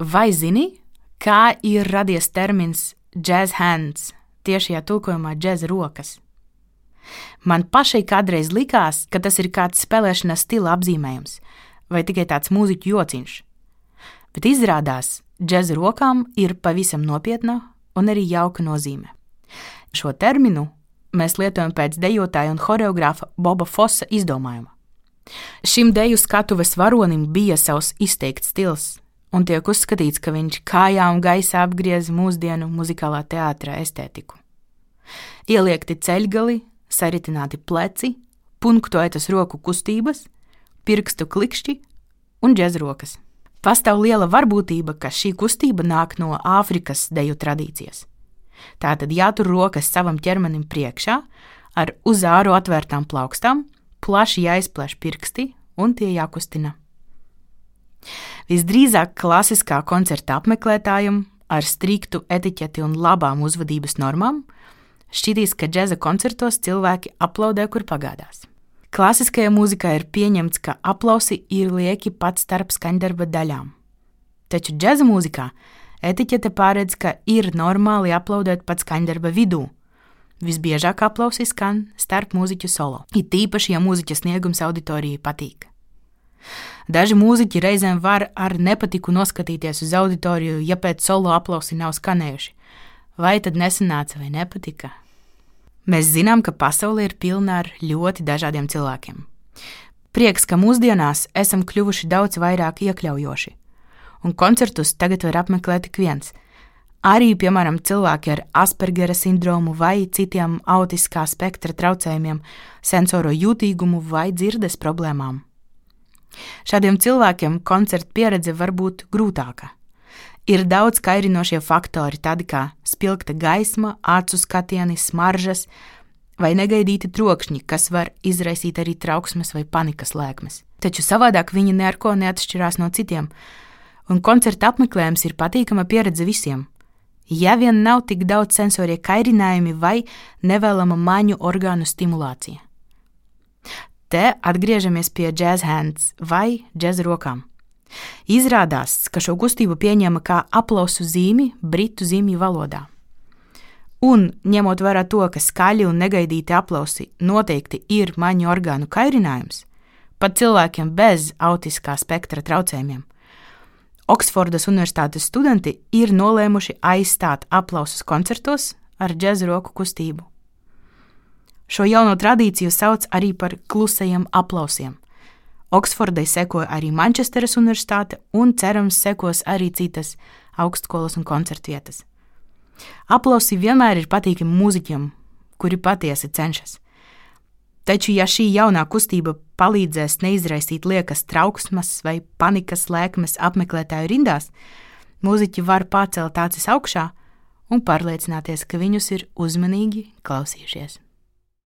Vai zini, kā ir radies termins jazz hands, tiešajā tulkojumā jazz rokas? Man pašai kādreiz likās, ka tas ir kāds spēlēšanas stila apzīmējums vai tikai tāds mūziķu jociņš. Bet izrādās, džēza rokām ir pavisam nopietna un arī jauka nozīme. Šo terminu mēs lietojam pēc dejotāja un choreogrāfa Boba Fossa izdomājuma. Šim deju skatuves varonim bija savs izteikts stils, un tiek uzskatīts, ka viņš kājām gaisā apgriez mūsdienu muzikālā teātra estētiku. Ieliekti ceļgali, saritināti pleci, punktuētas roku kustības, pirkstu klikšķi un džezrokas. Pastāv liela varbūtība, ka šī kustība nāk no Āfrikas deju tradīcijas. Tātad jātur rokas savam ķermenim priekšā, ar uz āru atvērtām plaukstām, plaši jāizplēš pirksti un tie jākustina. Visdrīzāk klasiskā koncerta apmeklētājam ar striktu etiķeti un labām uzvedības normām šķitīs, ka džēza koncertos cilvēki aplaudē, kur pagādās. Klasiskajā mūzikā ir pieņemts, ka aplausi ir lieki pat starp skaņdarba daļām. Taču džēza mūzikā etiķete pārēdz, ka ir normāli aplaudēt pat skaņdarba vidū. Visbiežāk aplausi skan starp mūziķu solo, it īpaši, ja mūziķa sniegums auditorijai patīk. Daži mūziķi reizēm var ar nepatiku noskatīties uz auditoriju, ja pēc solo aplausi nav skanējuši. Vai tad nesanāca vai nepatika? Mēs zinām, ka pasaule ir pilna ar ļoti dažādiem cilvēkiem. Prieks, ka mūsdienās esam kļuvuši daudz vairāk iekļaujoši, un koncertus tagad var apmeklēt ik viens. Arī, piemēram, cilvēki ar Aspergera sindromu vai citiem autiskā spektra traucējumiem, sensoro jūtīgumu vai dzirdes problēmām. Šādiem cilvēkiem koncerta pieredze var būt grūtāka. Ir daudz kairinošie faktori, tādi kā spilgta gaisma, acu skatieni, smaržas vai negaidīti trokšņi, kas var izraisīt arī trauksmes vai panikas lēkmes. Taču savādāk viņi neko neatšķirās no citiem, un koncerta apmeklējums ir patīkama pieredze visiem. Ja vien nav tik daudz sensorie kairinājumi vai nevēlama maņu orgānu stimulācija. Te atgriežamies pie jazz hands vai jazz rokām. Izrādās, ka šo kustību pieņēma kā aplausu zīmi britu zīmju valodā. Un, ņemot vērā to, ka skaļi un negaidīti aplausi noteikti ir maņu orgānu kairinājums, pat cilvēkiem bez autiskā spektra traucējumiem, Oksfordas Universitātes studenti ir nolēmuši aizstāt aplausus koncertos ar džēzu roku kustību. Šo jauno tradīciju sauc arī par klusajiem aplausiem. Oksfordai sekoja arī Manchesteras Universitāte un cerams sekos arī citas augstskolas un koncertvietas. Aplausi vienmēr ir patīkami mūziķiem, kuri patiesi cenšas. Taču, ja šī jaunā kustība palīdzēs neizraisīt liekas trauksmes vai panikas lēkmes apmeklētāju rindās, mūziķi var pacelt acis augšā un pārliecināties, ka viņus ir uzmanīgi klausījušies.